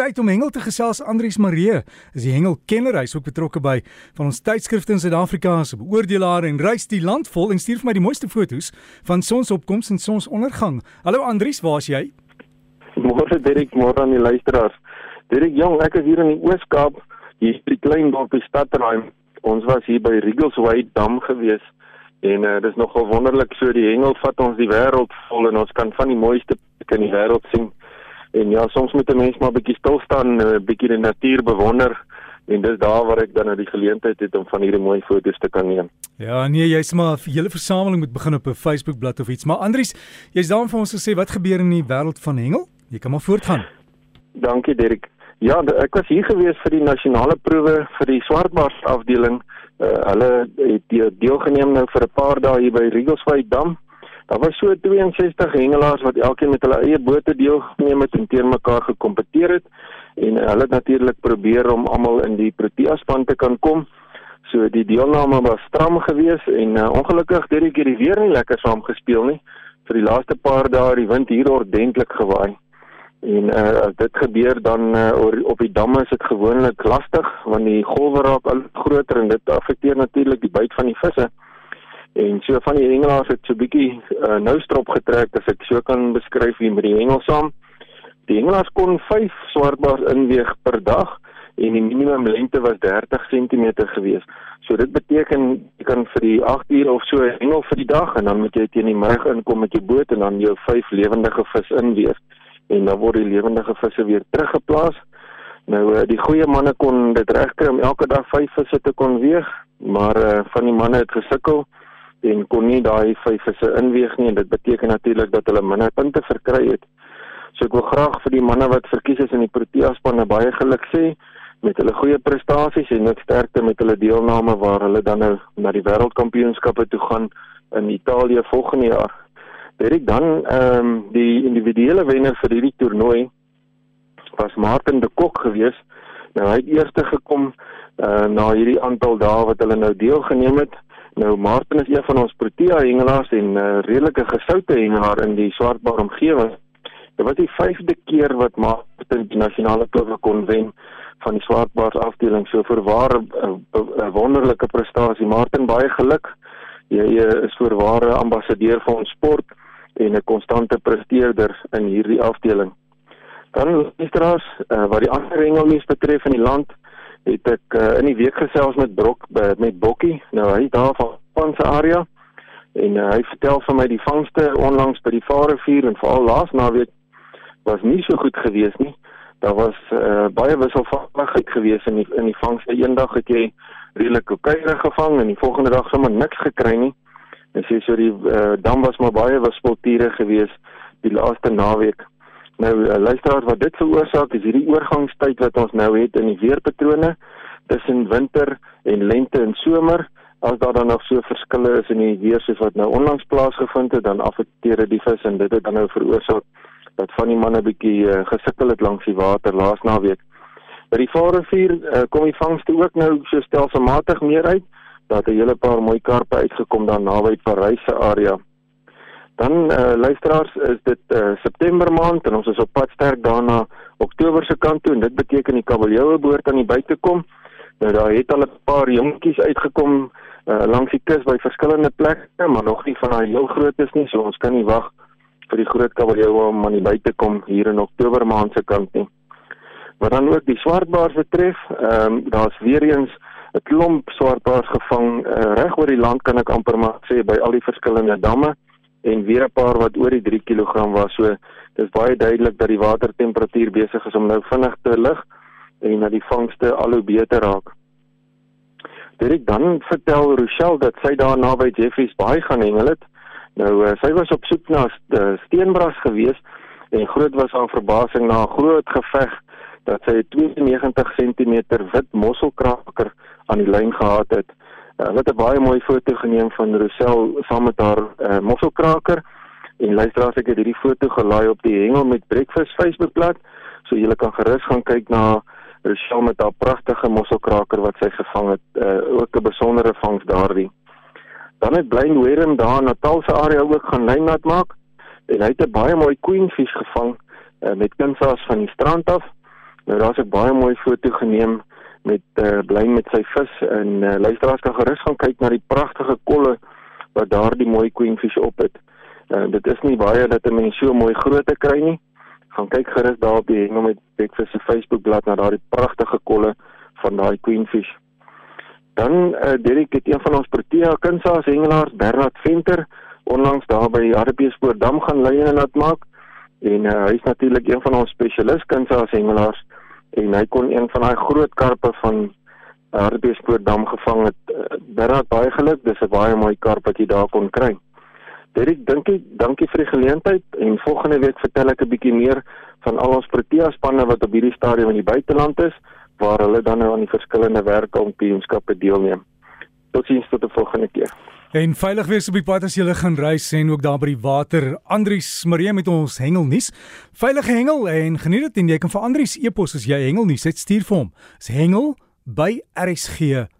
tyd om hengel te gesels Andrius Maree. Is die hengelkenner, hy's ook betrokke by van ons tydskrifte in Suid-Afrika se beoordelaar en reis die land vol en stuur vir my die mooiste foto's van sonsopkoms en sonsondergang. Hallo Andrius, waar's jy? Môre Derek, môre aan die luisteraars. Derek jong, ek is hier in die Oos-Kaap, hier by die klein dorpie Stadtraai. Ons was hier by Rigglesway Dam gewees. En uh, dis nogal wonderlik so die hengel vat ons die wêreld vol en ons kan van die mooiste plekke in die wêreld sien. En ja, soms moet 'n mens maar bietjie stil staan, 'n uh, bietjie die natuur bewonder en dis daar waar ek dan nou die geleentheid het om van hierdie mooi foto's te kan neem. Ja, nee, jy's maar 'n hele versameling moet begin op 'n Facebook bladsy of iets. Maar Andries, jy's daar om vir ons te sê wat gebeur in die wêreld van hengel? Jy kan maar voortgaan. Dankie Dirk. Ja, ek was hier gewees vir die nasionale proewe vir die swartbaars afdeling. Uh, hulle het deelgeneem nou vir 'n paar dae hier by Rigglesway Dam Daar was so 62 hengelaars wat elkeen met hulle eie bote deelgeneem het en teen mekaar gekompeteer het en hulle het natuurlik probeer om almal in die Protea span te kan kom. So die deelname was stram geweest en uh, ongelukkig het hierdie keer die weer nie lekker saam gespeel nie. Vir die laaste paar dae het die wind hier ordentlik gewaai. En uh, as dit gebeur dan uh, op die damme is dit gewoonlik lastig want die golwe raak al groter en dit affekteer natuurlik die byt van die visse. En so van die hengelaars het so bietjie uh, nou strop getrek as ek so kan beskryf hier met die hengel saam. Die hengelaars kon 5 swartbaars inweeg per dag en die minimum lengte was 30 cm gewees. So dit beteken jy kan vir die 8 ure of so hengel vir die dag en dan moet jy teen die middag inkom met jou boot en dan jou 5 lewendige vis inweeg en dan word die lewendige visse weer teruggeplaas. Nou uh, die goeie manne kon dit regkry om elke dag 5 visse te kon weeg, maar uh, van die manne het gesukkel en kon nie daai vyf visse inweeg nie en dit beteken natuurlik dat hulle minder punte verkry het. So ek wil graag vir die manne wat verkies is in die Protea span baie geluk sê met hulle goeie prestasies en net sterkte met hulle deelname waar hulle dan nou na die wêreldkampioenskappe toe gaan in Italië volgende jaar. Dit dan ehm um, die individuele wenner vir hierdie toernooi was Martin de Kok gewees. Nou hy het eerste gekom uh, na hierdie aantal dae wat hulle nou deelgeneem het. Nou Martin is een van ons Protea hengelaars en 'n uh, redelike gesoute hengelaar in die swartbaar omgewing. Dit was die 5de keer wat Martin die nasionale proewe kon wen van die swartbaars afdeling. So voorwaar 'n wonderlike prestasie. Martin, baie geluk. Jy is voorware ambassadeur vir ons sport en 'n konstante presteerder in hierdie afdeling. Dan luisteraars, uh, wat die ander hengelnuus betref in die land, het ek uh, in die week gesels met Brok by, met Bokkie. Nou hy daar van van se area en uh, hy vertel van my die vangste onlangs by die Vaalrivier en veral laas naweek was nie so goed gewees nie. Daar was uh, baie wisselvalligheid gewees in die in die vangste. Eendag het jy redelik kokeire gevang en die volgende dag sommer niks gekry nie. En sê so die uh, dam was maar baie wispelture gewees die laaste naweek. Nou uh, luisteraars wat dit veroorsaak is hierdie oorgangstyd wat ons nou het in die weerpatrone tussen winter en lente en somer. As daar dan nog so verskille is in die weer soos wat nou onlangs plaasgevind het, dan affekteer dit die vis en dit het dan nou veroorsaak dat van die manne bietjie uh, gesukkel het langs die water laas naweek. By die Vaalrivier uh, kom die vangste ook nou so stelselmatig meer uit dat 'n hele paar mooi karpe uitgekom daar naby Parys se area. Dan uh, luisteraars is dit uh, September maand en ons is op pad sterk daarna Oktober se kant toe en dit beteken die kabeljou behoort aan die buite kom. Nou daar het al 'n paar jonkies uitgekom uh, langs die kus by verskillende plekke, maar nog nie van daai heel groot is nie, so ons kan nie wag vir die groot kabeljou om aan die buite kom hier in Oktober maand se kant nie. Wat dan ook die swartbaars betref, ehm um, daar's weer eens 'n klomp swartbaars gevang uh, reg oor die land kan ek amper maar sê by al die verskillende damme en weer 'n paar wat oor die 3 kg was. So dis baie duidelik dat die watertemperatuur besig is om nou vinnig te lig en dat die vangste al hoe beter raak. Dit dan vertel Rochelle dat sy daar naby Jeffreys Bay gaan hengel het. Nou uh, sy was op soek na uh, steenbras gewees en groot was haar verbasing na 'n groot geveg dat sy 92 cm wit mosselkraker aan die lyn gehad het. Uh, hulle het 'n baie mooi foto geneem van Rosel saam met haar uh, mosselkraker. En luisteraars ek het hierdie foto gelaai op die Hengel met Breakfast Facebookblad so julle kan gerus gaan kyk na Rosel met haar pragtige mosselkraker wat sy gevang het uh, ook 'n besondere vangs daardie. Dan het Blaine Warren daar in Natal se area ook gaan lynnat maak en hy het 'n baie mooi queenfish gevang uh, met kunsas van die strand af. Nou daar's 'n baie mooi foto geneem met uh, bly met sy vis en uh, luisteraars kan gerus gaan kyk na die pragtige kolle wat daardie mooi queenfish op het. Uh, dit is nie baie dat 'n mens so mooi grootte kry nie. Gaan kyk gerus daar op die Hengel met Bekvis se Facebookblad na daardie pragtige kolle van daai queenfish. Dan uh, Derek het een van ons Protea kunsaas hengelaars Bernard Venter onlangs daar by Hartbeespoortdam gaan lei en nat maak en uh, hy is natuurlik een van ons spesialis kunsaas hengelaars en hy kon een van daai groot karpe van Hartbeespoortdam gevang het. Uh, Bernard baie geluk, dis 'n baie mooi karp wat jy daar kon kry. Derek, dankie, dankie vir die geleentheid en volgende week vertel ek 'n bietjie meer van al ons Protea spanne wat op hierdie stadium in die buiteland is waar hulle dan nou aan die verskillende werkkampioenskappe deelneem. Totsiens tot 'n volgende keer. En veilig wees op die pad as jy gaan reis en ook daar by die water. Andries Marie met ons hengelnuus. Veilige hengel en geniet dit en jy kan vir Andries e-pos as jy hengelnuus het stuur vir hom. Dis hengel by rsg.co.za.